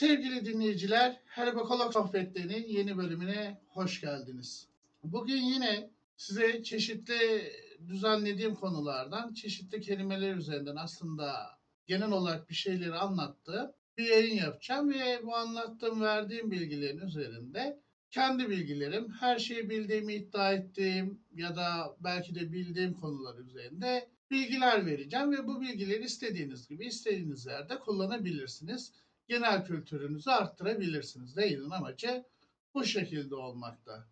Sevgili dinleyiciler, Herbakolog Sohbetleri'nin yeni bölümüne hoş geldiniz. Bugün yine size çeşitli düzenlediğim konulardan, çeşitli kelimeler üzerinden aslında genel olarak bir şeyleri anlattığım bir yayın yapacağım ve bu anlattığım, verdiğim bilgilerin üzerinde kendi bilgilerim, her şeyi bildiğimi iddia ettiğim ya da belki de bildiğim konular üzerinde bilgiler vereceğim ve bu bilgileri istediğiniz gibi istediğiniz yerde kullanabilirsiniz. Genel kültürünüzü arttırabilirsiniz. Yayının amacı bu şekilde olmakta.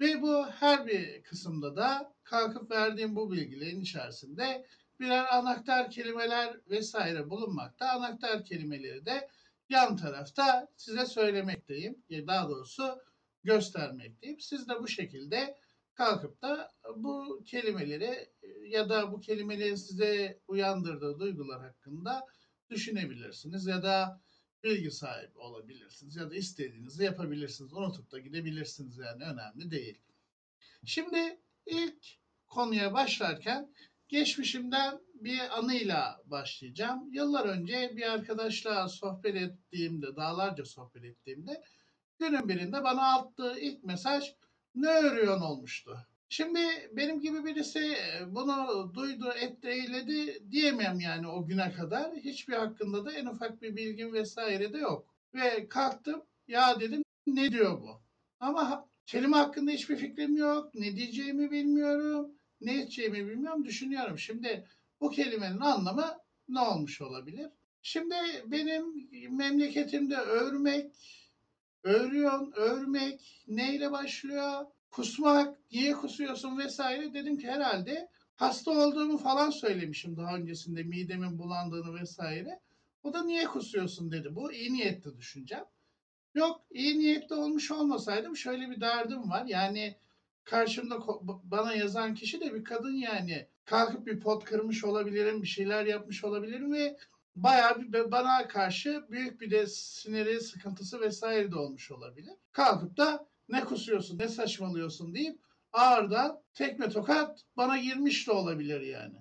Ve bu her bir kısımda da kalkıp verdiğim bu bilgilerin içerisinde birer anahtar kelimeler vesaire bulunmakta. Anahtar kelimeleri de yan tarafta size söylemekteyim. Ya Daha doğrusu göstermekteyim. Siz de bu şekilde kalkıp da bu kelimeleri ya da bu kelimelerin size uyandırdığı duygular hakkında düşünebilirsiniz ya da bilgi sahibi olabilirsiniz ya da istediğinizi yapabilirsiniz. Unutup da gidebilirsiniz yani önemli değil. Şimdi ilk konuya başlarken geçmişimden bir anıyla başlayacağım. Yıllar önce bir arkadaşla sohbet ettiğimde, dağlarca sohbet ettiğimde günün birinde bana attığı ilk mesaj ne örüyorsun olmuştu. Şimdi benim gibi birisi bunu duydu, etti, eyledi diyemem yani o güne kadar. Hiçbir hakkında da en ufak bir bilgim vesaire de yok. Ve kalktım ya dedim ne diyor bu? Ama kelime hakkında hiçbir fikrim yok. Ne diyeceğimi bilmiyorum. Ne edeceğimi bilmiyorum. Düşünüyorum. Şimdi bu kelimenin anlamı ne olmuş olabilir? Şimdi benim memleketimde örmek, Örüyorsun, örmek, neyle başlıyor? Kusmak, niye kusuyorsun vesaire. Dedim ki herhalde hasta olduğumu falan söylemişim daha öncesinde midemin bulandığını vesaire. O da niye kusuyorsun dedi. Bu iyi niyetli düşüncem. Yok iyi niyetli olmuş olmasaydım şöyle bir derdim var. Yani karşımda bana yazan kişi de bir kadın yani. Kalkıp bir pot kırmış olabilirim, bir şeyler yapmış olabilirim ve bayağı bir bana karşı büyük bir de siniri, sıkıntısı vesaire de olmuş olabilir. Kalkıp da ne kusuyorsun, ne saçmalıyorsun deyip ağırdan tekme tokat bana girmiş de olabilir yani.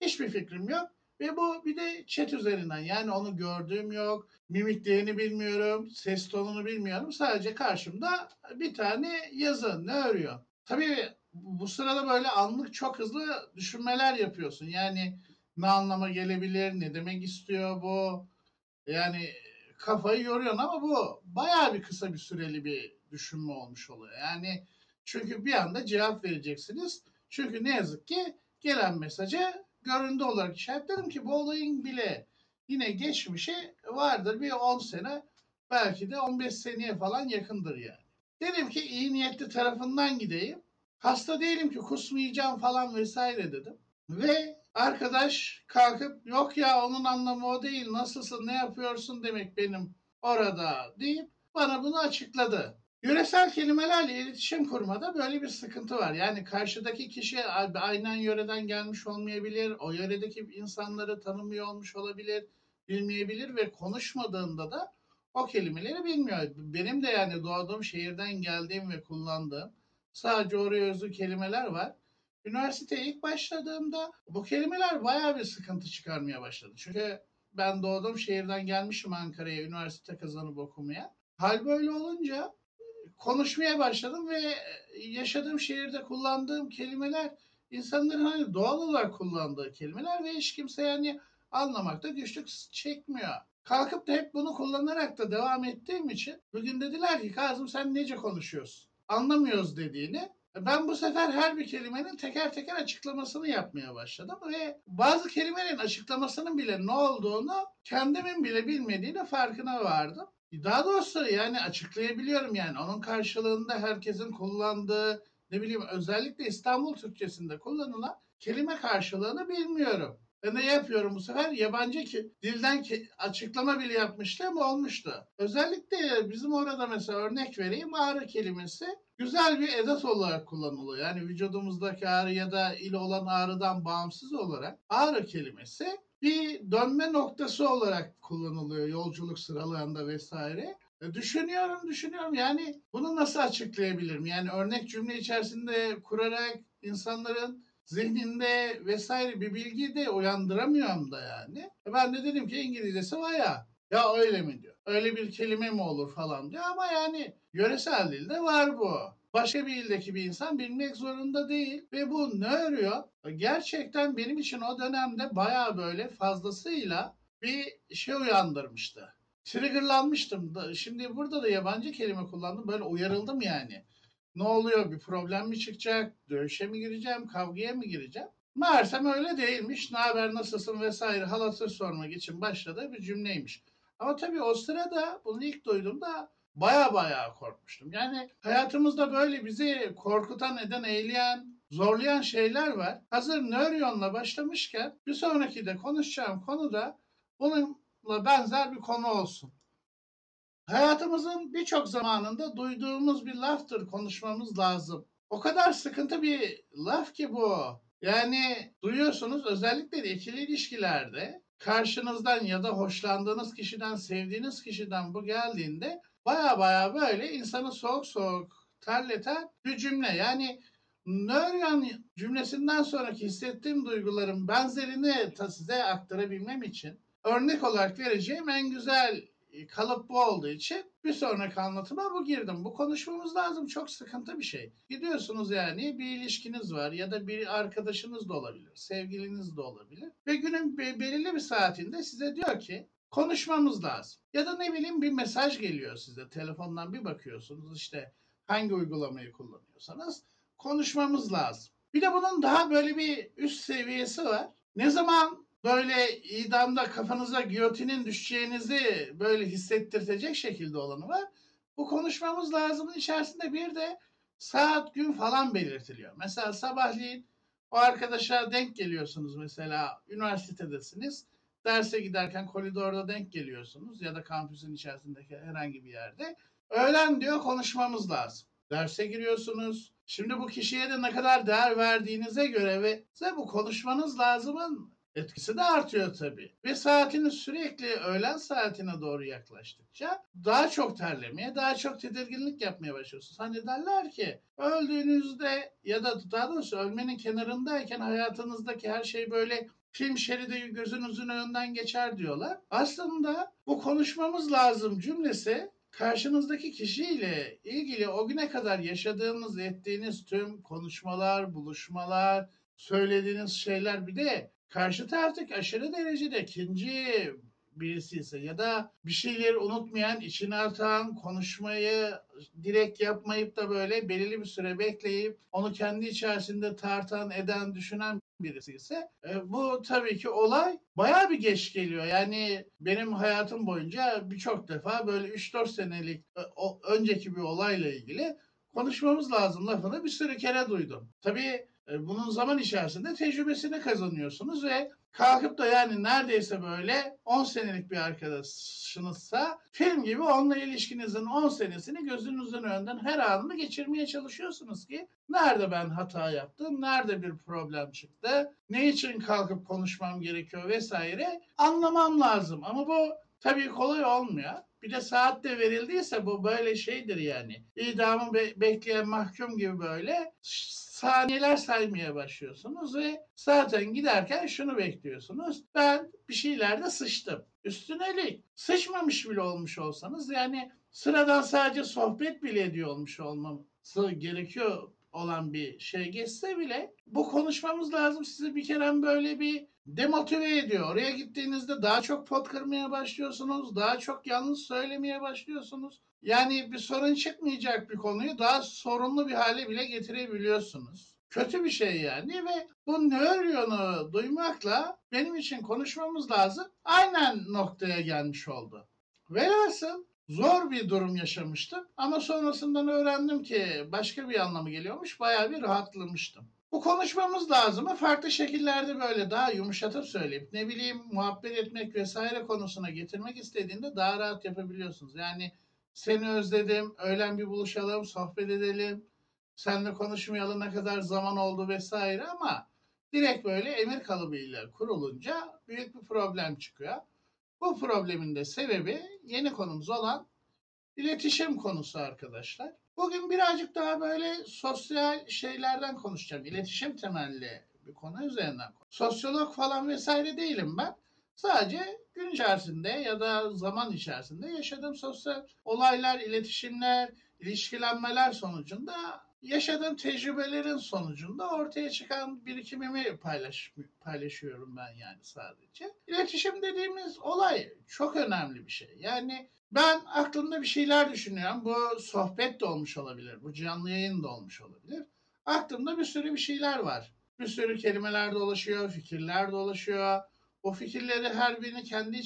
Hiçbir fikrim yok. Ve bu bir de chat üzerinden yani onu gördüğüm yok. Mimiklerini bilmiyorum, ses tonunu bilmiyorum. Sadece karşımda bir tane yazı ne örüyor. Tabii bu sırada böyle anlık çok hızlı düşünmeler yapıyorsun. Yani ne anlama gelebilir, ne demek istiyor bu. Yani kafayı yoruyorsun ama bu bayağı bir kısa bir süreli bir düşünme olmuş oluyor. Yani çünkü bir anda cevap vereceksiniz. Çünkü ne yazık ki gelen mesajı göründü olarak işaretledim ki bu olayın bile yine geçmişi vardır bir 10 sene belki de 15 seneye falan yakındır yani. Dedim ki iyi niyetli tarafından gideyim. Hasta değilim ki kusmayacağım falan vesaire dedim. Ve arkadaş kalkıp yok ya onun anlamı o değil nasılsın ne yapıyorsun demek benim orada deyip bana bunu açıkladı. Yöresel kelimelerle iletişim kurmada böyle bir sıkıntı var. Yani karşıdaki kişi aynen yöreden gelmiş olmayabilir. O yöredeki insanları tanımıyor olmuş olabilir, bilmeyebilir ve konuşmadığında da o kelimeleri bilmiyor. Benim de yani doğduğum şehirden geldiğim ve kullandığım sadece oraya özgü kelimeler var. Üniversiteye ilk başladığımda bu kelimeler bayağı bir sıkıntı çıkarmaya başladı. Çünkü ben doğduğum şehirden gelmişim Ankara'ya üniversite kazanıp okumaya. Hal böyle olunca konuşmaya başladım ve yaşadığım şehirde kullandığım kelimeler insanların hani doğal olarak kullandığı kelimeler ve hiç kimse yani anlamakta güçlük çekmiyor. Kalkıp da hep bunu kullanarak da devam ettiğim için bugün dediler ki Kazım sen nece konuşuyorsun? Anlamıyoruz dediğini ben bu sefer her bir kelimenin teker teker açıklamasını yapmaya başladım ve bazı kelimelerin açıklamasının bile ne olduğunu kendimin bile bilmediğine farkına vardım. Daha doğrusu yani açıklayabiliyorum yani onun karşılığında herkesin kullandığı ne bileyim özellikle İstanbul Türkçesinde kullanılan kelime karşılığını bilmiyorum. Ben de yapıyorum bu sefer yabancı ki dilden ki, açıklama bile yapmıştım olmuştu. Özellikle bizim orada mesela örnek vereyim ağrı kelimesi güzel bir edat olarak kullanılıyor. Yani vücudumuzdaki ağrı ya da ile olan ağrıdan bağımsız olarak ağrı kelimesi bir dönme noktası olarak kullanılıyor yolculuk sıralarında vesaire. E, düşünüyorum düşünüyorum yani bunu nasıl açıklayabilirim? Yani örnek cümle içerisinde kurarak insanların zihninde vesaire bir bilgi de uyandıramıyorum da yani. E ben de dedim ki İngilizcesi var ya. Ya öyle mi diyor. öyle bir kelime mi olur falan diyor ama yani yöresel dilde var bu. Başka bir ildeki bir insan bilmek zorunda değil ve bu ne örüyor? Gerçekten benim için o dönemde baya böyle fazlasıyla bir şey uyandırmıştı. Triggerlanmıştım. Şimdi burada da yabancı kelime kullandım. Böyle uyarıldım yani. Ne oluyor? Bir problem mi çıkacak? Dövüşe mi gireceğim? Kavgaya mı gireceğim? Meğersem öyle değilmiş. Ne haber, nasılsın vesaire halatır sormak için başladığı bir cümleymiş. Ama tabii o sırada bunu ilk duyduğumda baya baya korkmuştum. Yani hayatımızda böyle bizi korkutan, eden, eğleyen, zorlayan şeyler var. Hazır nöryonla başlamışken bir sonraki de konuşacağım konu da bununla benzer bir konu olsun. Hayatımızın birçok zamanında duyduğumuz bir laftır konuşmamız lazım. O kadar sıkıntı bir laf ki bu. Yani duyuyorsunuz özellikle de ikili ilişkilerde karşınızdan ya da hoşlandığınız kişiden, sevdiğiniz kişiden bu geldiğinde baya baya böyle insanı soğuk soğuk terleten bir cümle. Yani Nöryan cümlesinden sonraki hissettiğim duyguların benzerini size aktarabilmem için örnek olarak vereceğim en güzel kalıp bu olduğu için bir sonraki anlatıma bu girdim. Bu konuşmamız lazım. Çok sıkıntı bir şey. Gidiyorsunuz yani bir ilişkiniz var ya da bir arkadaşınız da olabilir. Sevgiliniz de olabilir. Ve günün be- belirli bir saatinde size diyor ki konuşmamız lazım. Ya da ne bileyim bir mesaj geliyor size. Telefondan bir bakıyorsunuz işte hangi uygulamayı kullanıyorsanız konuşmamız lazım. Bir de bunun daha böyle bir üst seviyesi var. Ne zaman böyle idamda kafanıza giyotinin düşeceğinizi böyle hissettirtecek şekilde olanı var. Bu konuşmamız lazımın içerisinde bir de saat gün falan belirtiliyor. Mesela sabahleyin o arkadaşa denk geliyorsunuz mesela üniversitedesiniz. Derse giderken koridorda denk geliyorsunuz ya da kampüsün içerisindeki herhangi bir yerde. Öğlen diyor konuşmamız lazım. Derse giriyorsunuz. Şimdi bu kişiye de ne kadar değer verdiğinize göre ve size bu konuşmanız lazımın etkisi de artıyor tabii. Ve saatiniz sürekli öğlen saatine doğru yaklaştıkça daha çok terlemeye, daha çok tedirginlik yapmaya başlıyorsunuz. Hani derler ki öldüğünüzde ya da daha doğrusu ölmenin kenarındayken hayatınızdaki her şey böyle film şeridi gözünüzün önünden geçer diyorlar. Aslında bu konuşmamız lazım cümlesi karşınızdaki kişiyle ilgili o güne kadar yaşadığınız, ettiğiniz tüm konuşmalar, buluşmalar, söylediğiniz şeyler bir de karşı taraftaki aşırı derecede ikinci birisi ise ya da bir şeyleri unutmayan, içine atan, konuşmayı direkt yapmayıp da böyle belirli bir süre bekleyip onu kendi içerisinde tartan, eden, düşünen birisi ise e, bu tabii ki olay bayağı bir geç geliyor. Yani benim hayatım boyunca birçok defa böyle 3-4 senelik e, o, önceki bir olayla ilgili konuşmamız lazım lafını bir sürü kere duydum. Tabii e, bunun zaman içerisinde tecrübesini kazanıyorsunuz ve kalkıp da yani neredeyse böyle 10 senelik bir arkadaşınızsa film gibi onunla ilişkinizin 10 senesini gözünüzün önünden her anını geçirmeye çalışıyorsunuz ki nerede ben hata yaptım, nerede bir problem çıktı, ne için kalkıp konuşmam gerekiyor vesaire anlamam lazım. Ama bu tabii kolay olmuyor. Bir de saat de verildiyse bu böyle şeydir yani. İdamı be- bekleyen mahkum gibi böyle saniyeler saymaya başlıyorsunuz ve zaten giderken şunu bekliyorsunuz. Ben bir şeylerde sıçtım. Üstünelik. Sıçmamış bile olmuş olsanız yani sıradan sadece sohbet bile ediyor olmuş olması gerekiyor olan bir şey geçse bile bu konuşmamız lazım. Sizi bir kere böyle bir demotive ediyor. Oraya gittiğinizde daha çok pot kırmaya başlıyorsunuz. Daha çok yanlış söylemeye başlıyorsunuz. Yani bir sorun çıkmayacak bir konuyu daha sorunlu bir hale bile getirebiliyorsunuz. Kötü bir şey yani ve bu nöryonu duymakla benim için konuşmamız lazım. Aynen noktaya gelmiş oldu. Velhasıl zor bir durum yaşamıştım ama sonrasından öğrendim ki başka bir anlamı geliyormuş. Bayağı bir rahatlamıştım. Bu konuşmamız lazım mı? Farklı şekillerde böyle daha yumuşatıp söyleyip ne bileyim muhabbet etmek vesaire konusuna getirmek istediğinde daha rahat yapabiliyorsunuz. Yani seni özledim, öğlen bir buluşalım, sohbet edelim, seninle konuşmayalı ne kadar zaman oldu vesaire ama direkt böyle emir kalıbıyla kurulunca büyük bir problem çıkıyor. Bu problemin de sebebi yeni konumuz olan iletişim konusu arkadaşlar. Bugün birazcık daha böyle sosyal şeylerden konuşacağım. İletişim temelli bir konu üzerinden. Sosyolog falan vesaire değilim ben. Sadece gün içerisinde ya da zaman içerisinde yaşadığım sosyal olaylar, iletişimler, ilişkilenmeler sonucunda yaşadığım tecrübelerin sonucunda ortaya çıkan birikimimi paylaş, paylaşıyorum ben yani sadece. İletişim dediğimiz olay çok önemli bir şey. Yani ben aklımda bir şeyler düşünüyorum. Bu sohbet de olmuş olabilir. Bu canlı yayın da olmuş olabilir. Aklımda bir sürü bir şeyler var. Bir sürü kelimeler dolaşıyor, fikirler dolaşıyor. O fikirleri her birini kendi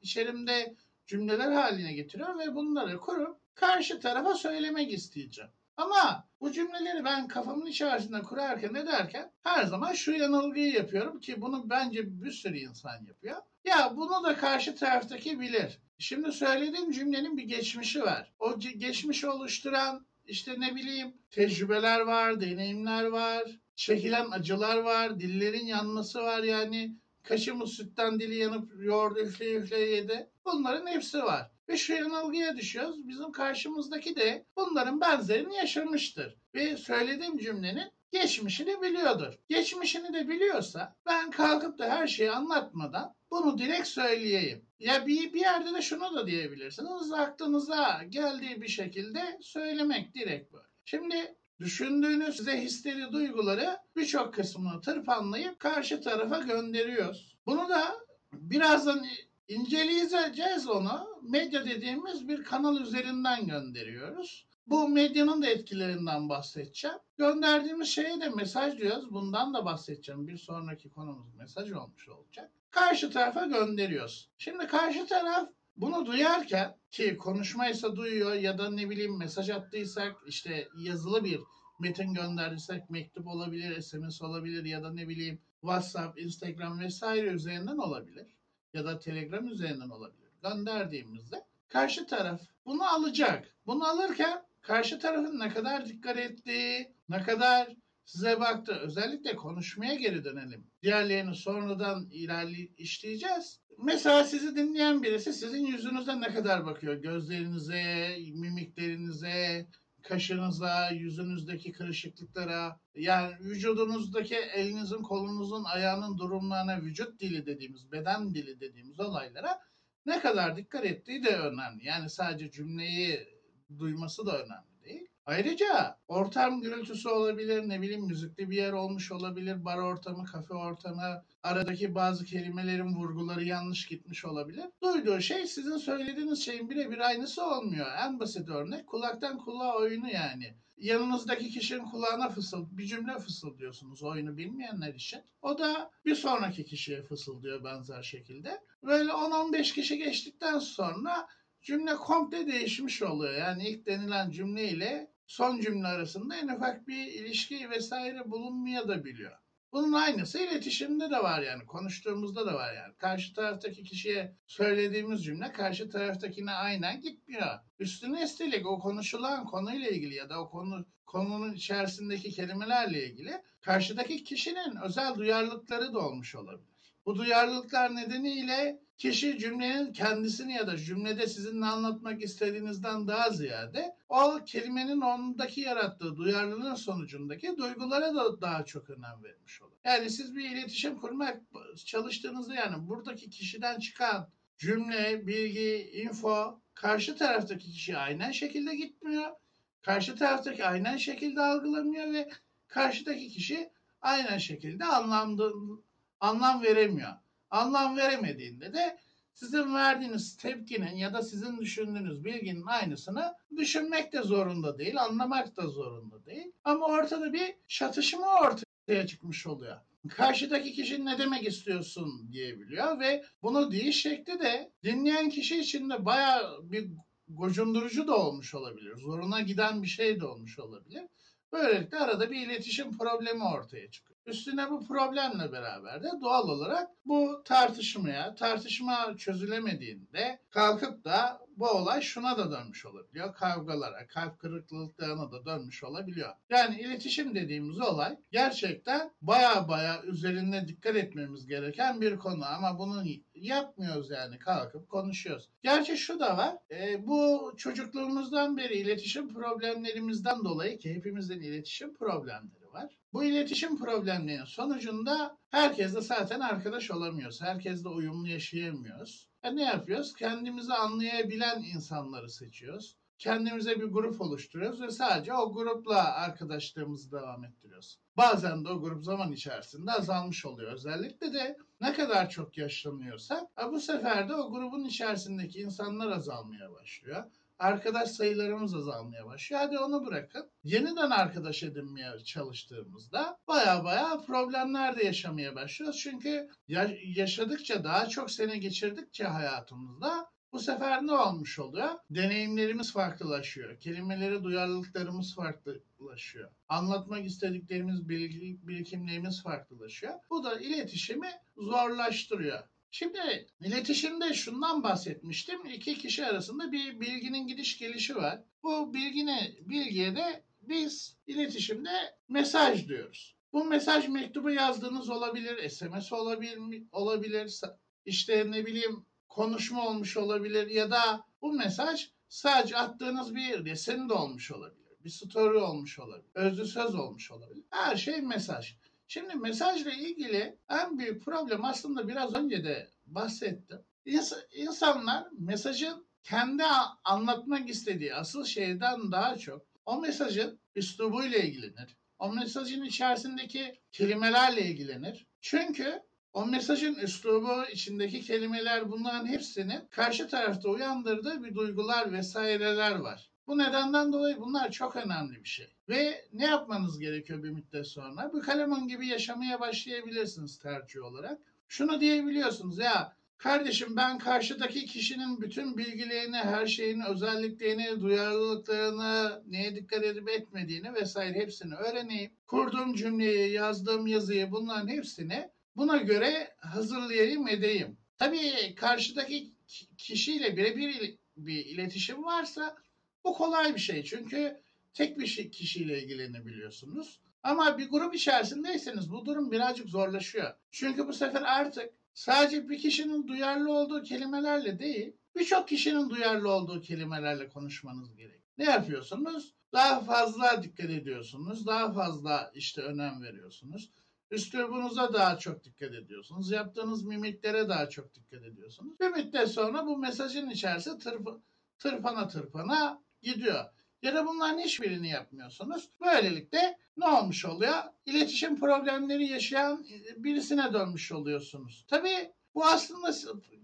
içerimde cümleler haline getiriyor ve bunları kurup karşı tarafa söylemek isteyeceğim. Ama bu cümleleri ben kafamın içerisinde kurarken ederken her zaman şu yanılgıyı yapıyorum ki bunu bence bir sürü insan yapıyor. Ya bunu da karşı taraftaki bilir. Şimdi söylediğim cümlenin bir geçmişi var. O geçmişi oluşturan işte ne bileyim tecrübeler var, deneyimler var, çekilen acılar var, dillerin yanması var yani kaşımız sütten dili yanıp yoğurdu üfle üfle yedi. Bunların hepsi var. Şu yanılgıya düşüyoruz. Bizim karşımızdaki de bunların benzerini yaşamıştır. Ve söylediğim cümlenin geçmişini biliyordur. Geçmişini de biliyorsa ben kalkıp da her şeyi anlatmadan bunu direkt söyleyeyim. Ya bir, bir yerde de şunu da diyebilirsiniz. Aklınıza geldiği bir şekilde söylemek direkt böyle. Şimdi düşündüğünüz size histeri duyguları birçok kısmını tırpanlayıp karşı tarafa gönderiyoruz. Bunu da birazdan inceleyeceğiz onu. Medya dediğimiz bir kanal üzerinden gönderiyoruz. Bu medyanın da etkilerinden bahsedeceğim. Gönderdiğimiz şeye de mesaj diyoruz. Bundan da bahsedeceğim. Bir sonraki konumuz mesaj olmuş olacak. Karşı tarafa gönderiyoruz. Şimdi karşı taraf bunu duyarken ki konuşmaysa duyuyor ya da ne bileyim mesaj attıysak işte yazılı bir metin gönderdiysek mektup olabilir, SMS olabilir ya da ne bileyim WhatsApp, Instagram vesaire üzerinden olabilir ya da Telegram üzerinden olabilir. Gönderdiğimizde karşı taraf bunu alacak. Bunu alırken karşı tarafın ne kadar dikkat ettiği, ne kadar size baktı. Özellikle konuşmaya geri dönelim. Diğerlerini sonradan ilerli işleyeceğiz. Mesela sizi dinleyen birisi sizin yüzünüze ne kadar bakıyor? Gözlerinize, mimiklerinize, kaşınıza, yüzünüzdeki kırışıklıklara, yani vücudunuzdaki elinizin, kolunuzun, ayağının durumlarına, vücut dili dediğimiz, beden dili dediğimiz olaylara ne kadar dikkat ettiği de önemli. Yani sadece cümleyi duyması da önemli. Ayrıca ortam gürültüsü olabilir, ne bileyim müzikli bir yer olmuş olabilir, bar ortamı, kafe ortamı, aradaki bazı kelimelerin vurguları yanlış gitmiş olabilir. Duyduğu şey sizin söylediğiniz şeyin birebir aynısı olmuyor. En basit örnek kulaktan kulağa oyunu yani. Yanınızdaki kişinin kulağına fısıl, bir cümle fısıldıyorsunuz oyunu bilmeyenler için. O da bir sonraki kişiye fısıldıyor benzer şekilde. Böyle 10-15 kişi geçtikten sonra cümle komple değişmiş oluyor. Yani ilk denilen cümle ile son cümle arasında en ufak bir ilişki vesaire bulunmaya da biliyor. Bunun aynısı iletişimde de var yani konuştuğumuzda da var yani. Karşı taraftaki kişiye söylediğimiz cümle karşı taraftakine aynen gitmiyor. Üstüne üstelik o konuşulan konuyla ilgili ya da o konu konunun içerisindeki kelimelerle ilgili karşıdaki kişinin özel duyarlılıkları da olmuş olabilir. Bu duyarlılıklar nedeniyle kişi cümlenin kendisini ya da cümlede sizinle anlatmak istediğinizden daha ziyade o kelimenin ondaki yarattığı duyarlılığın sonucundaki duygulara da daha çok önem vermiş olur. Yani siz bir iletişim kurmak çalıştığınızda yani buradaki kişiden çıkan cümle, bilgi, info karşı taraftaki kişi aynen şekilde gitmiyor. Karşı taraftaki aynen şekilde algılamıyor ve karşıdaki kişi aynen şekilde anlamlı, anlam veremiyor. Anlam veremediğinde de sizin verdiğiniz tepkinin ya da sizin düşündüğünüz bilginin aynısını düşünmek de zorunda değil, anlamak da zorunda değil. Ama ortada bir çatışma ortaya çıkmış oluyor. Karşıdaki kişi ne demek istiyorsun diyebiliyor ve bunu deyiş şekli de dinleyen kişi için de bayağı bir gocundurucu da olmuş olabilir. Zoruna giden bir şey de olmuş olabilir. Böylelikle arada bir iletişim problemi ortaya çıkıyor. Üstüne bu problemle beraber de doğal olarak bu tartışmaya, tartışma çözülemediğinde kalkıp da bu olay şuna da dönmüş olabiliyor. Kavgalara, kalp kırıklıklarına da dönmüş olabiliyor. Yani iletişim dediğimiz olay gerçekten baya baya üzerine dikkat etmemiz gereken bir konu. Ama bunu yapmıyoruz yani kalkıp konuşuyoruz. Gerçi şu da var. e, bu çocukluğumuzdan beri iletişim problemlerimizden dolayı ki hepimizin iletişim problemleri var. Bu iletişim problemlerinin sonucunda herkesle zaten arkadaş olamıyoruz. Herkesle uyumlu yaşayamıyoruz. E ne yapıyoruz? Kendimizi anlayabilen insanları seçiyoruz. Kendimize bir grup oluşturuyoruz ve sadece o grupla arkadaşlığımızı devam ettiriyoruz. Bazen de o grup zaman içerisinde azalmış oluyor. Özellikle de ne kadar çok yaşlanıyorsak e bu sefer de o grubun içerisindeki insanlar azalmaya başlıyor arkadaş sayılarımız azalmaya başlıyor. Hadi onu bırakın. Yeniden arkadaş edinmeye çalıştığımızda baya baya problemler de yaşamaya başlıyoruz. Çünkü ya- yaşadıkça daha çok sene geçirdikçe hayatımızda bu sefer ne olmuş oluyor? Deneyimlerimiz farklılaşıyor. Kelimelere duyarlılıklarımız farklılaşıyor. Anlatmak istediklerimiz, bilgi, birikimlerimiz farklılaşıyor. Bu da iletişimi zorlaştırıyor. Şimdi iletişimde şundan bahsetmiştim. İki kişi arasında bir bilginin gidiş gelişi var. Bu bilgine, bilgiye de biz iletişimde mesaj diyoruz. Bu mesaj mektubu yazdığınız olabilir, SMS olabilir, olabilir, işte ne bileyim konuşma olmuş olabilir ya da bu mesaj sadece attığınız bir resim de olmuş olabilir. Bir story olmuş olabilir. Özlü söz olmuş olabilir. Her şey mesaj. Şimdi mesajla ilgili en büyük problem aslında biraz önce de bahsettim. İns- insanlar mesajın kendi anlatmak istediği asıl şeyden daha çok o mesajın üslubuyla ilgilenir. O mesajın içerisindeki kelimelerle ilgilenir. Çünkü o mesajın üslubu, içindeki kelimeler bunların hepsinin karşı tarafta uyandırdığı bir duygular vesaireler var. Bu nedenden dolayı bunlar çok önemli bir şey. Ve ne yapmanız gerekiyor bir müddet sonra? Bu kalemun gibi yaşamaya başlayabilirsiniz tercih olarak. Şunu diyebiliyorsunuz ya kardeşim ben karşıdaki kişinin bütün bilgilerini, her şeyini, özelliklerini, duyarlılıklarını, neye dikkat edip etmediğini vesaire hepsini öğreneyim. Kurduğum cümleyi, yazdığım yazıyı bunların hepsini buna göre hazırlayayım edeyim. Tabii karşıdaki kişiyle birebir bir iletişim varsa bu kolay bir şey. Çünkü tek bir şey, kişiyle ilgilenebiliyorsunuz. Ama bir grup içerisindeyseniz bu durum birazcık zorlaşıyor. Çünkü bu sefer artık sadece bir kişinin duyarlı olduğu kelimelerle değil, birçok kişinin duyarlı olduğu kelimelerle konuşmanız gerek. Ne yapıyorsunuz? Daha fazla dikkat ediyorsunuz. Daha fazla işte önem veriyorsunuz. Üslubunuza daha çok dikkat ediyorsunuz. Yaptığınız mimiklere daha çok dikkat ediyorsunuz. Bir müddet sonra bu mesajın içerisi tırp tırpana tırpana gidiyor. Ya da bunların hiçbirini yapmıyorsunuz. Böylelikle ne olmuş oluyor? İletişim problemleri yaşayan birisine dönmüş oluyorsunuz. Tabii bu aslında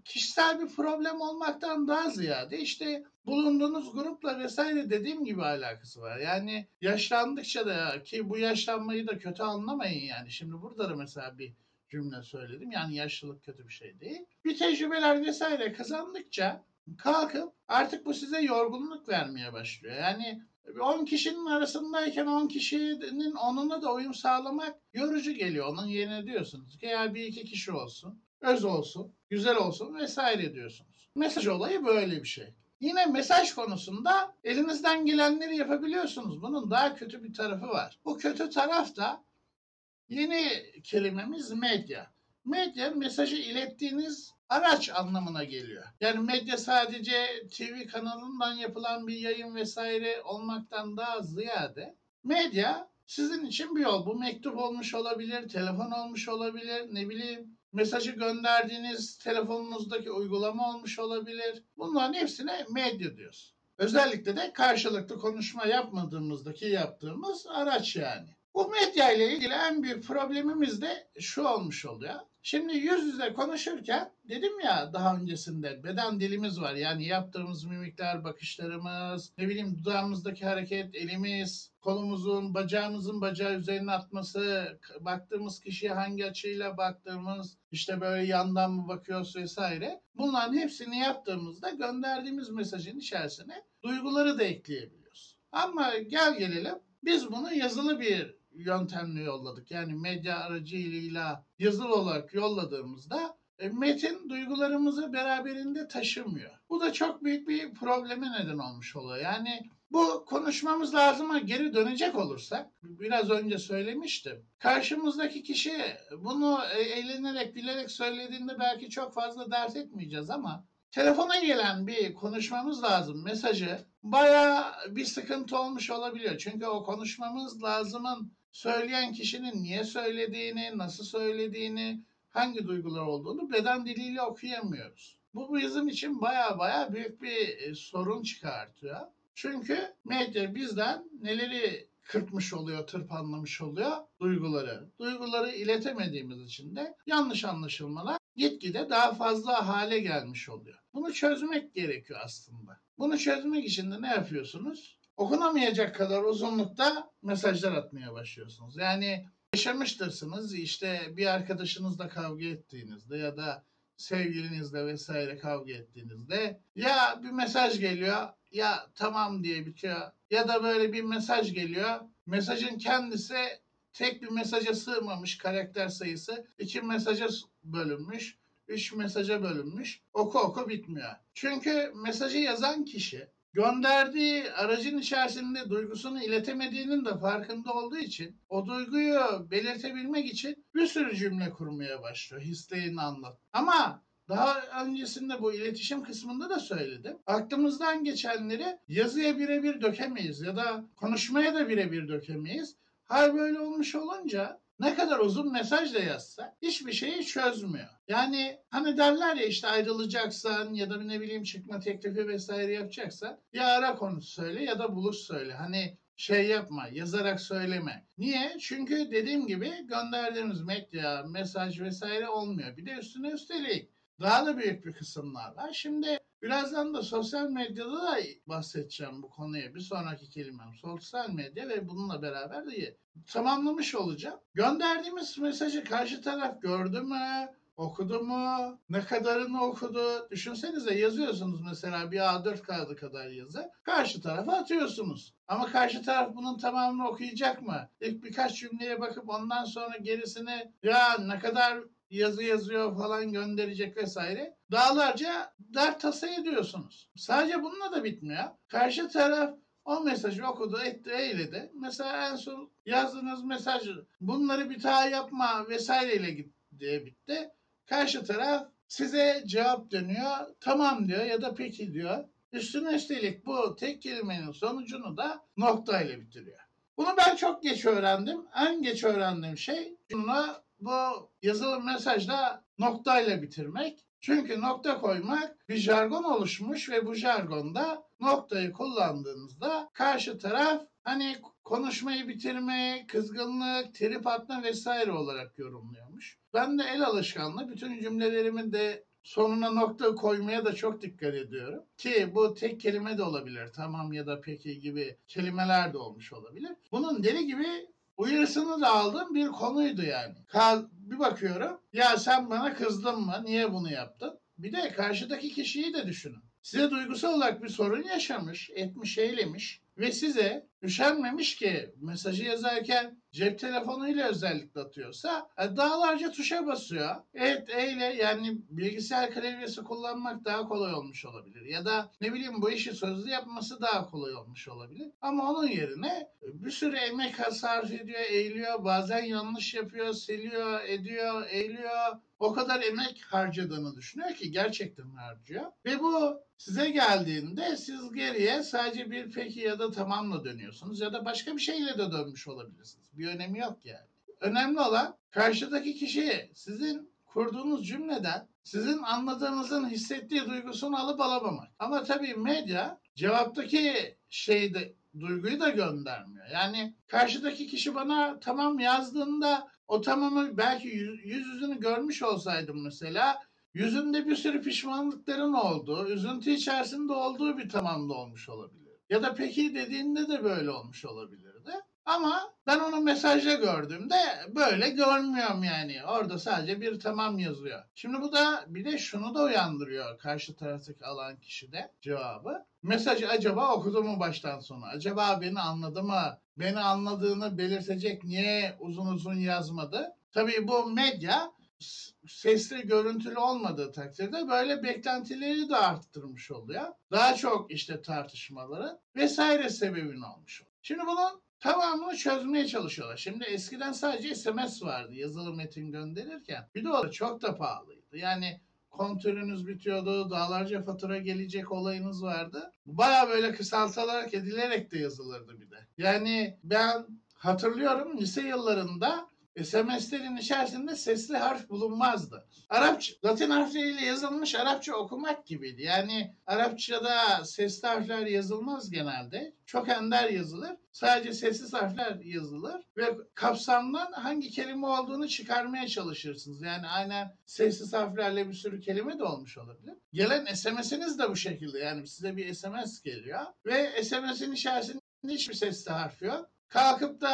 kişisel bir problem olmaktan daha ziyade işte bulunduğunuz grupla vesaire dediğim gibi alakası var. Yani yaşlandıkça da ki bu yaşlanmayı da kötü anlamayın yani. Şimdi burada da mesela bir cümle söyledim. Yani yaşlılık kötü bir şey değil. Bir tecrübeler vesaire kazandıkça kalkıp artık bu size yorgunluk vermeye başlıyor. Yani 10 kişinin arasındayken 10 kişinin onunla da uyum sağlamak yorucu geliyor. Onun yerine diyorsunuz ki ya bir iki kişi olsun, öz olsun, güzel olsun vesaire diyorsunuz. Mesaj olayı böyle bir şey. Yine mesaj konusunda elinizden gelenleri yapabiliyorsunuz. Bunun daha kötü bir tarafı var. Bu kötü taraf da yeni kelimemiz medya. Medya mesajı ilettiğiniz araç anlamına geliyor. Yani medya sadece TV kanalından yapılan bir yayın vesaire olmaktan daha ziyade medya sizin için bir yol. Bu mektup olmuş olabilir, telefon olmuş olabilir, ne bileyim mesajı gönderdiğiniz telefonunuzdaki uygulama olmuş olabilir. Bunların hepsine medya diyoruz. Özellikle de karşılıklı konuşma yapmadığımızdaki yaptığımız araç yani. Bu medya ile ilgili en büyük problemimiz de şu olmuş oluyor. Şimdi yüz yüze konuşurken dedim ya daha öncesinde beden dilimiz var. Yani yaptığımız mimikler, bakışlarımız, ne bileyim dudağımızdaki hareket, elimiz, kolumuzun, bacağımızın bacağı üzerine atması, baktığımız kişiye hangi açıyla baktığımız, işte böyle yandan mı bakıyoruz vesaire. Bunların hepsini yaptığımızda gönderdiğimiz mesajın içerisine duyguları da ekleyebiliyoruz. Ama gel gelelim biz bunu yazılı bir yöntemle yolladık. Yani medya aracılığıyla yazılı olarak yolladığımızda e, metin duygularımızı beraberinde taşımıyor. Bu da çok büyük bir probleme neden olmuş oluyor. Yani bu konuşmamız lazıma geri dönecek olursak, biraz önce söylemiştim. Karşımızdaki kişi bunu e, eğlenerek, bilerek söylediğinde belki çok fazla dert etmeyeceğiz ama telefona gelen bir konuşmamız lazım mesajı baya bir sıkıntı olmuş olabiliyor. Çünkü o konuşmamız lazımın söyleyen kişinin niye söylediğini, nasıl söylediğini, hangi duygular olduğunu beden diliyle okuyamıyoruz. Bu bizim için baya baya büyük bir e, sorun çıkartıyor. Çünkü medya bizden neleri kırpmış oluyor, tırpanlamış oluyor duyguları. Duyguları iletemediğimiz için de yanlış anlaşılmalar gitgide daha fazla hale gelmiş oluyor. Bunu çözmek gerekiyor aslında. Bunu çözmek için de ne yapıyorsunuz? Okunamayacak kadar uzunlukta mesajlar atmaya başlıyorsunuz. Yani yaşamıştırsınız işte bir arkadaşınızla kavga ettiğinizde ya da sevgilinizle vesaire kavga ettiğinizde ya bir mesaj geliyor ya tamam diye bitiyor ya da böyle bir mesaj geliyor mesajın kendisi tek bir mesaja sığmamış karakter sayısı iki mesaja bölünmüş üç mesaja bölünmüş oku oku bitmiyor. Çünkü mesajı yazan kişi gönderdiği aracın içerisinde duygusunu iletemediğinin de farkında olduğu için o duyguyu belirtebilmek için bir sürü cümle kurmaya başlıyor. Hislerini anlat. Ama daha öncesinde bu iletişim kısmında da söyledim. Aklımızdan geçenleri yazıya birebir dökemeyiz ya da konuşmaya da birebir dökemeyiz. Hal böyle olmuş olunca ne kadar uzun mesaj da yazsa hiçbir şeyi çözmüyor. Yani hani derler ya işte ayrılacaksan ya da ne bileyim çıkma teklifi vesaire yapacaksan ya ara konuş söyle ya da buluş söyle. Hani şey yapma, yazarak söyleme. Niye? Çünkü dediğim gibi gönderdiğimiz medya, mesaj vesaire olmuyor. Bir de üstüne üstelik daha da büyük bir kısımlar var. Şimdi birazdan da sosyal medyada da bahsedeceğim bu konuya. Bir sonraki kelimem sosyal medya ve bununla beraber de tamamlamış olacağım. Gönderdiğimiz mesajı karşı taraf gördü mü? Okudu mu? Ne kadarını okudu? Düşünsenize yazıyorsunuz mesela bir A4 kağıdı kadar yazı. Karşı tarafa atıyorsunuz. Ama karşı taraf bunun tamamını okuyacak mı? İlk birkaç cümleye bakıp ondan sonra gerisini ya ne kadar yazı yazıyor falan gönderecek vesaire. Dağlarca dert tasa ediyorsunuz. Sadece bununla da bitmiyor. Karşı taraf o mesajı okudu, etti, eyledi. Mesela en son yazdığınız mesaj bunları bir daha yapma vesaireyle git bitti. Karşı taraf size cevap dönüyor. Tamam diyor ya da peki diyor. Üstüne üstelik bu tek kelimenin sonucunu da nokta ile bitiriyor. Bunu ben çok geç öğrendim. En geç öğrendiğim şey bunu bu yazılı mesajda noktayla bitirmek. Çünkü nokta koymak bir jargon oluşmuş ve bu jargonda noktayı kullandığınızda karşı taraf hani konuşmayı bitirme, kızgınlık, trip atma vesaire olarak yorumluyormuş. Ben de el alışkanlığı bütün cümlelerimin de sonuna nokta koymaya da çok dikkat ediyorum. Ki bu tek kelime de olabilir. Tamam ya da peki gibi kelimeler de olmuş olabilir. Bunun deli gibi uyarısını da aldığım bir konuydu yani. Kal bir bakıyorum ya sen bana kızdın mı? Niye bunu yaptın? Bir de karşıdaki kişiyi de düşünün. Size duygusal olarak bir sorun yaşamış, etmiş, eylemiş ve size üşenmemiş ki mesajı yazarken cep telefonuyla özellikle atıyorsa e, dağlarca tuşa basıyor. Evet eyle yani bilgisayar klavyesi kullanmak daha kolay olmuş olabilir. Ya da ne bileyim bu işi sözlü yapması daha kolay olmuş olabilir. Ama onun yerine bir sürü emek sarf ediyor, eğiliyor. Bazen yanlış yapıyor, siliyor, ediyor, eğiliyor. O kadar emek harcadığını düşünüyor ki gerçekten harcıyor. Ve bu size geldiğinde siz geriye sadece bir peki ya da tamamla dönüyorsunuz ya da başka bir şeyle de dönmüş olabilirsiniz. Bir önemi yok yani. Önemli olan karşıdaki kişi sizin kurduğunuz cümleden sizin anladığınızın hissettiği duygusunu alıp alamamak. Ama tabii medya cevaptaki şeyde duyguyu da göndermiyor. Yani karşıdaki kişi bana tamam yazdığında o tamamı belki yüz, yüz yüzünü görmüş olsaydım mesela yüzünde bir sürü pişmanlıkların olduğu, üzüntü içerisinde olduğu bir tamamda olmuş olabilir. Ya da peki dediğinde de böyle olmuş olabilirdi. Ama ben onu mesajda gördüğümde böyle görmüyorum yani. Orada sadece bir tamam yazıyor. Şimdi bu da bir de şunu da uyandırıyor karşı taraftaki alan kişide cevabı. Mesajı acaba okudu mu baştan sona? Acaba beni anladı mı? Beni anladığını belirtecek niye uzun uzun yazmadı? Tabii bu medya sesli görüntülü olmadığı takdirde böyle beklentileri de arttırmış oluyor. Daha çok işte tartışmaları vesaire sebebin olmuş oluyor. Şimdi bunun tamamını çözmeye çalışıyorlar. Şimdi eskiden sadece SMS vardı yazılı metin gönderirken. Bir de o da çok da pahalıydı. Yani kontörünüz bitiyordu, dağlarca fatura gelecek olayınız vardı. Baya böyle kısaltılarak edilerek de yazılırdı bir de. Yani ben hatırlıyorum lise yıllarında SMS'lerin içerisinde sesli harf bulunmazdı. Arapça, Latin harfleriyle yazılmış Arapça okumak gibiydi. Yani Arapçada sesli harfler yazılmaz genelde. Çok ender yazılır. Sadece sessiz harfler yazılır ve kapsamdan hangi kelime olduğunu çıkarmaya çalışırsınız. Yani aynen sessiz harflerle bir sürü kelime de olmuş olabilir. Gelen SMS'iniz de bu şekilde. Yani size bir SMS geliyor ve SMS'in içerisinde hiçbir sesli harf yok. Kalkıp da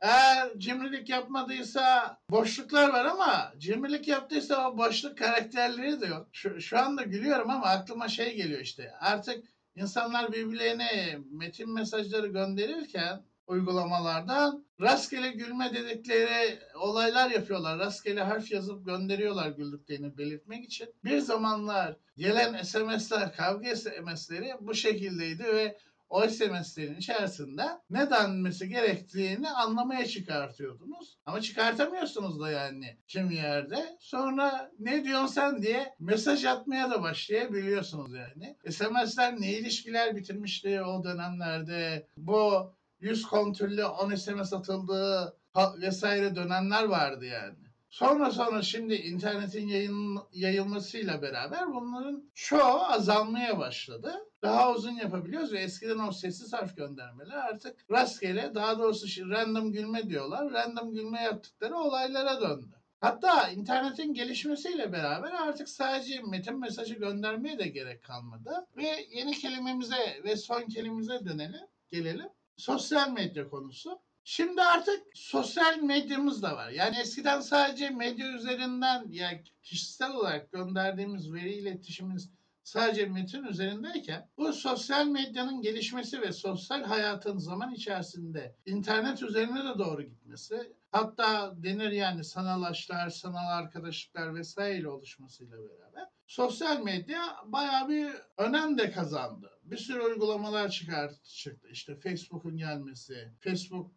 eğer cimrilik yapmadıysa boşluklar var ama cimrilik yaptıysa o boşluk karakterleri de yok. Şu, şu anda gülüyorum ama aklıma şey geliyor işte. Artık insanlar birbirlerine metin mesajları gönderirken uygulamalardan rastgele gülme dedikleri olaylar yapıyorlar. Rastgele harf yazıp gönderiyorlar güldüklerini belirtmek için. Bir zamanlar gelen SMS'ler, kavga SMS'leri bu şekildeydi ve o SMS'lerin içerisinde ne denmesi gerektiğini anlamaya çıkartıyordunuz. Ama çıkartamıyorsunuz da yani kim yerde. Sonra ne diyorsun sen diye mesaj atmaya da başlayabiliyorsunuz yani. SMS'ler ne ilişkiler bitirmişti o dönemlerde. Bu 100 kontürlü 10 SMS atıldığı vesaire dönemler vardı yani. Sonra sonra şimdi internetin yayın, yayılmasıyla beraber bunların çoğu azalmaya başladı. Daha uzun yapabiliyoruz ve eskiden o sessiz harf göndermeler artık rastgele daha doğrusu random gülme diyorlar. Random gülme yaptıkları olaylara döndü. Hatta internetin gelişmesiyle beraber artık sadece metin mesajı göndermeye de gerek kalmadı. Ve yeni kelimemize ve son kelimemize dönelim, gelelim. Sosyal medya konusu. Şimdi artık sosyal medyamız da var. Yani eskiden sadece medya üzerinden yani kişisel olarak gönderdiğimiz veri iletişimimiz sadece metin üzerindeyken bu sosyal medyanın gelişmesi ve sosyal hayatın zaman içerisinde internet üzerine de doğru gitmesi hatta denir yani sanal aşklar, sanal arkadaşlıklar vesaire oluşmasıyla beraber sosyal medya bayağı bir önem de kazandı. Bir sürü uygulamalar çıkarttı çıktı. İşte Facebook'un gelmesi, Facebook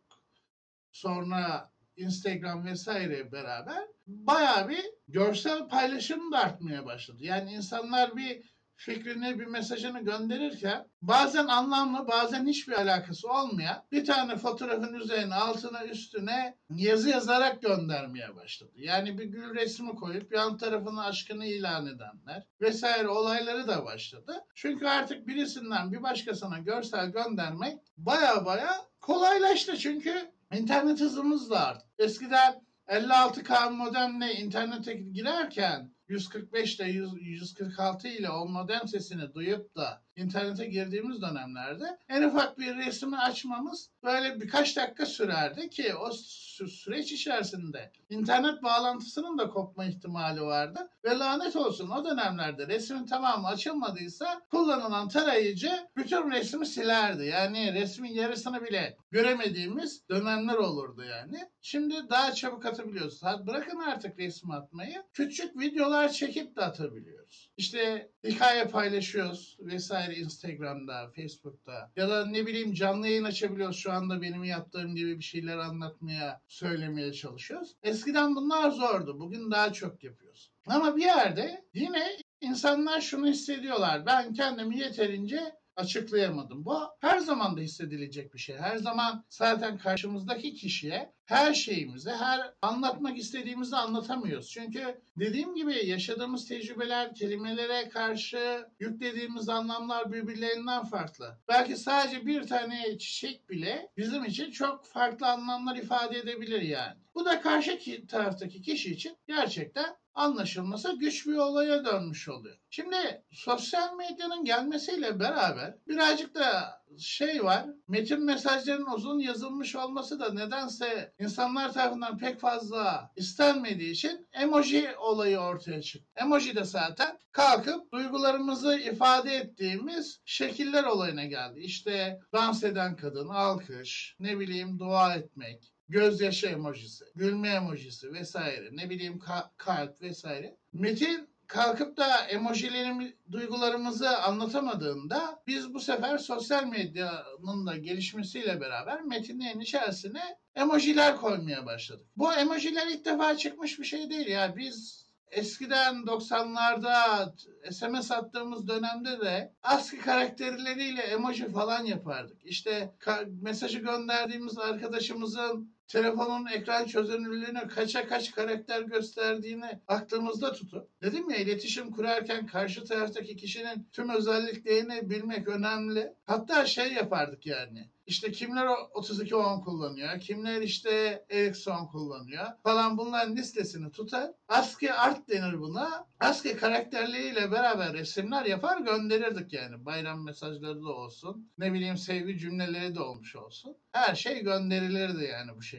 sonra Instagram vesaire beraber bayağı bir görsel paylaşım da artmaya başladı. Yani insanlar bir fikrini, bir mesajını gönderirken bazen anlamlı, bazen hiçbir alakası olmayan bir tane fotoğrafın üzerine, altına, üstüne yazı yazarak göndermeye başladı. Yani bir gül resmi koyup yan tarafına aşkını ilan edenler vesaire olayları da başladı. Çünkü artık birisinden bir başkasına görsel göndermek baya baya kolaylaştı. Çünkü internet hızımız da arttı. Eskiden 56K modemle internete girerken 145 ile 100 146 ile o modem sesini duyup da internete girdiğimiz dönemlerde en ufak bir resmi açmamız böyle birkaç dakika sürerdi ki o sü- süreç içerisinde internet bağlantısının da kopma ihtimali vardı ve lanet olsun o dönemlerde resmin tamamı açılmadıysa kullanılan tarayıcı bütün resmi silerdi. Yani resmin yarısını bile göremediğimiz dönemler olurdu yani. Şimdi daha çabuk atabiliyoruz. Bırakın artık resmi atmayı. Küçük videolar çekip de atabiliyoruz. İşte hikaye paylaşıyoruz vesaire Instagram'da, Facebook'ta ya da ne bileyim canlı yayın açabiliyoruz. Şu anda benim yaptığım gibi bir şeyler anlatmaya, söylemeye çalışıyoruz. Eskiden bunlar zordu. Bugün daha çok yapıyoruz. Ama bir yerde yine insanlar şunu hissediyorlar. Ben kendimi yeterince açıklayamadım. Bu her zaman da hissedilecek bir şey. Her zaman zaten karşımızdaki kişiye her şeyimizi, her anlatmak istediğimizi anlatamıyoruz. Çünkü dediğim gibi yaşadığımız tecrübeler, kelimelere karşı yüklediğimiz anlamlar birbirlerinden farklı. Belki sadece bir tane çiçek bile bizim için çok farklı anlamlar ifade edebilir yani. Bu da karşı ki- taraftaki kişi için gerçekten anlaşılması güç bir olaya dönmüş oluyor. Şimdi sosyal medyanın gelmesiyle beraber birazcık da şey var. Metin mesajların uzun yazılmış olması da nedense insanlar tarafından pek fazla istenmediği için emoji olayı ortaya çıktı. Emoji de zaten kalkıp duygularımızı ifade ettiğimiz şekiller olayına geldi. İşte dans eden kadın, alkış, ne bileyim dua etmek, gözyaşı emojisi, gülme emojisi vesaire, ne bileyim ka- kalp vesaire. Metin kalkıp da emojilerimiz, duygularımızı anlatamadığında biz bu sefer sosyal medyanın da gelişmesiyle beraber metinlerin içerisine emojiler koymaya başladık. Bu emojiler ilk defa çıkmış bir şey değil ya. Biz eskiden 90'larda SMS attığımız dönemde de ASCII karakterleriyle emoji falan yapardık. İşte mesajı gönderdiğimiz arkadaşımızın telefonun ekran çözünürlüğünü kaça kaç karakter gösterdiğini aklımızda tutup dedim ya iletişim kurarken karşı taraftaki kişinin tüm özelliklerini bilmek önemli. Hatta şey yapardık yani. İşte kimler o 3210 kullanıyor, kimler işte Ericsson kullanıyor falan bunların listesini tutar. ASCII art denir buna. ASCII karakterleriyle beraber resimler yapar gönderirdik yani. Bayram mesajları da olsun. Ne bileyim sevgi cümleleri de olmuş olsun. Her şey gönderilirdi yani bu şekilde.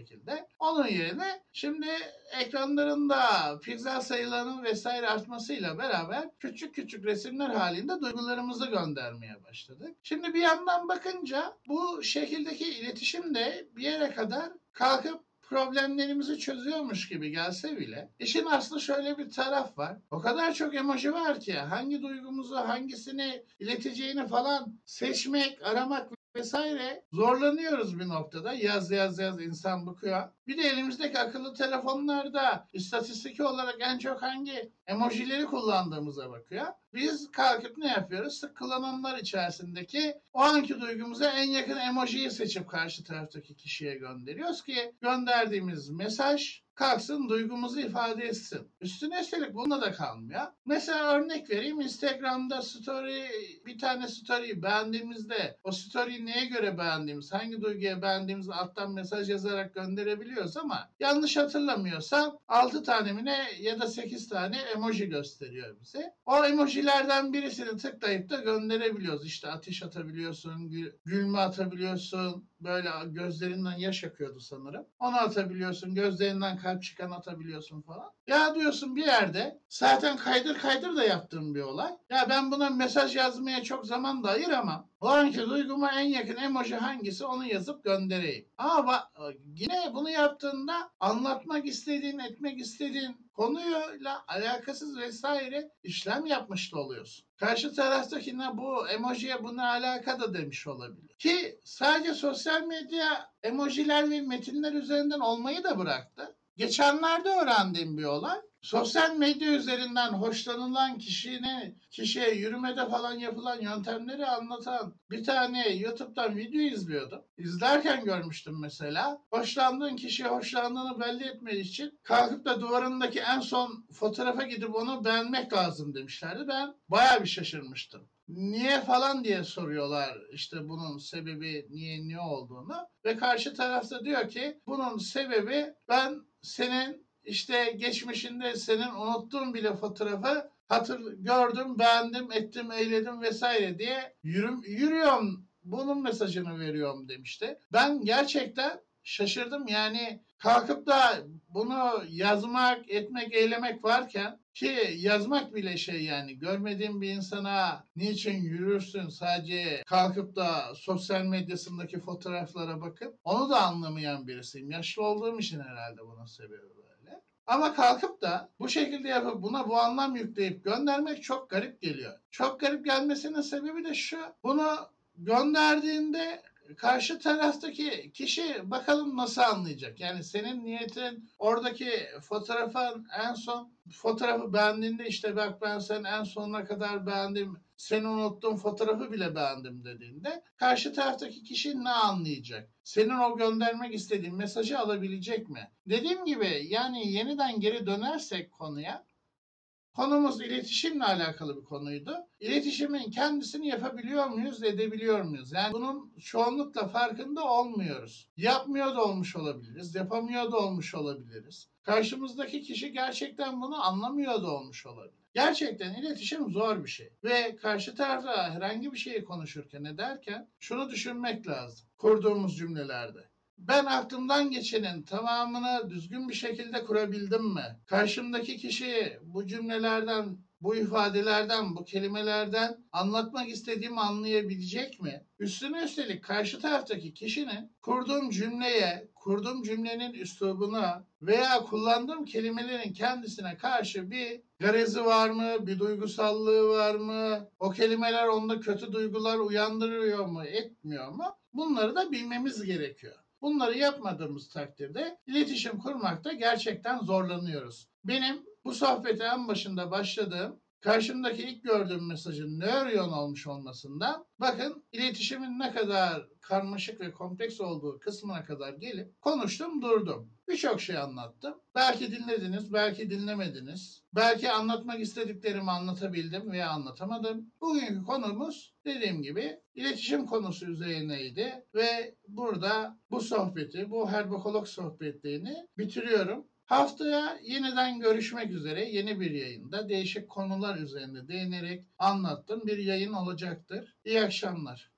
Onun yerine şimdi ekranlarında piksel sayılarının vesaire artmasıyla beraber küçük küçük resimler halinde duygularımızı göndermeye başladık. Şimdi bir yandan bakınca bu şekildeki iletişim de bir yere kadar kalkıp problemlerimizi çözüyormuş gibi gelse bile işin aslında şöyle bir taraf var. O kadar çok emoji var ki hangi duygumuzu hangisini ileteceğini falan seçmek, aramak vesaire zorlanıyoruz bir noktada. Yaz yaz yaz insan bakıyor. Bir de elimizdeki akıllı telefonlarda istatistik olarak en çok hangi emojileri kullandığımıza bakıyor. Biz kalkıp ne yapıyoruz? Sık kullananlar içerisindeki o anki duygumuza en yakın emojiyi seçip karşı taraftaki kişiye gönderiyoruz ki gönderdiğimiz mesaj kalksın duygumuzu ifade etsin. Üstüne üstelik bunda da kalmıyor. Mesela örnek vereyim Instagram'da story bir tane story'i beğendiğimizde o story'yi neye göre beğendiğimiz, hangi duyguya beğendiğimizi alttan mesaj yazarak gönderebiliyoruz ama yanlış hatırlamıyorsam 6 tane mi ne ya da 8 tane emoji gösteriyor bize. O emojilerden birisini tıklayıp da gönderebiliyoruz. İşte ateş atabiliyorsun, gül- gülme atabiliyorsun, böyle gözlerinden yaş akıyordu sanırım. Onu atabiliyorsun, gözlerinden kalp çıkan atabiliyorsun falan. Ya diyorsun bir yerde zaten kaydır kaydır da yaptığım bir olay. Ya ben buna mesaj yazmaya çok zaman da ayıramam. O anki duyguma en yakın emoji hangisi onu yazıp göndereyim. Ama yine bunu yaptığında anlatmak istediğin, etmek istediğin konuyla alakasız vesaire işlem yapmış da oluyorsun. Karşı taraftakine bu emojiye bu ne alaka da demiş olabilir. Ki sadece sosyal medya emojiler ve metinler üzerinden olmayı da bıraktı. Geçenlerde öğrendiğim bir olay. Sosyal medya üzerinden hoşlanılan kişinin kişiye yürümede falan yapılan yöntemleri anlatan bir tane YouTube'dan video izliyordum. İzlerken görmüştüm mesela. Hoşlandığın kişiye hoşlandığını belli etmek için kalkıp da duvarındaki en son fotoğrafa gidip onu beğenmek lazım demişlerdi. Ben bayağı bir şaşırmıştım. Niye falan diye soruyorlar işte bunun sebebi niye ne olduğunu ve karşı tarafta diyor ki bunun sebebi ben senin işte geçmişinde senin unuttuğun bile fotoğrafı hatır gördüm, beğendim, ettim, eyledim vesaire diye yürüm, yürüyorum. Bunun mesajını veriyorum demişti. Ben gerçekten şaşırdım. Yani kalkıp da bunu yazmak, etmek, eylemek varken ki yazmak bile şey yani görmediğin bir insana niçin yürürsün sadece kalkıp da sosyal medyasındaki fotoğraflara bakıp onu da anlamayan birisiyim. Yaşlı olduğum için herhalde bunun sebebi böyle. Ama kalkıp da bu şekilde yapıp buna bu anlam yükleyip göndermek çok garip geliyor. Çok garip gelmesinin sebebi de şu. Bunu gönderdiğinde karşı taraftaki kişi bakalım nasıl anlayacak. Yani senin niyetin oradaki fotoğrafın en son fotoğrafı beğendiğinde işte bak ben sen en sonuna kadar beğendim. Seni unuttuğum fotoğrafı bile beğendim dediğinde karşı taraftaki kişi ne anlayacak? Senin o göndermek istediğin mesajı alabilecek mi? Dediğim gibi yani yeniden geri dönersek konuya Konumuz iletişimle alakalı bir konuydu. İletişimin kendisini yapabiliyor muyuz, edebiliyor muyuz? Yani bunun çoğunlukla farkında olmuyoruz. Yapmıyor da olmuş olabiliriz, yapamıyor da olmuş olabiliriz. Karşımızdaki kişi gerçekten bunu anlamıyor da olmuş olabilir. Gerçekten iletişim zor bir şey. Ve karşı tarafta herhangi bir şeyi konuşurken ederken şunu düşünmek lazım. Kurduğumuz cümlelerde. Ben aklımdan geçenin tamamını düzgün bir şekilde kurabildim mi? Karşımdaki kişi bu cümlelerden, bu ifadelerden, bu kelimelerden anlatmak istediğimi anlayabilecek mi? Üstüne üstelik karşı taraftaki kişinin kurduğum cümleye, kurduğum cümlenin üslubuna veya kullandığım kelimelerin kendisine karşı bir garezi var mı, bir duygusallığı var mı, o kelimeler onda kötü duygular uyandırıyor mu, etmiyor mu? Bunları da bilmemiz gerekiyor. Bunları yapmadığımız takdirde iletişim kurmakta gerçekten zorlanıyoruz. Benim Bu sohbete en başında başladığım karşımdaki ilk gördüğüm mesajın nöroyon olmuş olmasından bakın iletişimin ne kadar karmaşık ve kompleks olduğu kısmına kadar gelip konuştum durdum. Birçok şey anlattım. Belki dinlediniz, belki dinlemediniz. Belki anlatmak istediklerimi anlatabildim veya anlatamadım. Bugünkü konumuz dediğim gibi iletişim konusu üzerineydi ve burada bu sohbeti, bu herbokolog sohbetlerini bitiriyorum. Haftaya yeniden görüşmek üzere yeni bir yayında değişik konular üzerinde değinerek anlattığım bir yayın olacaktır. İyi akşamlar.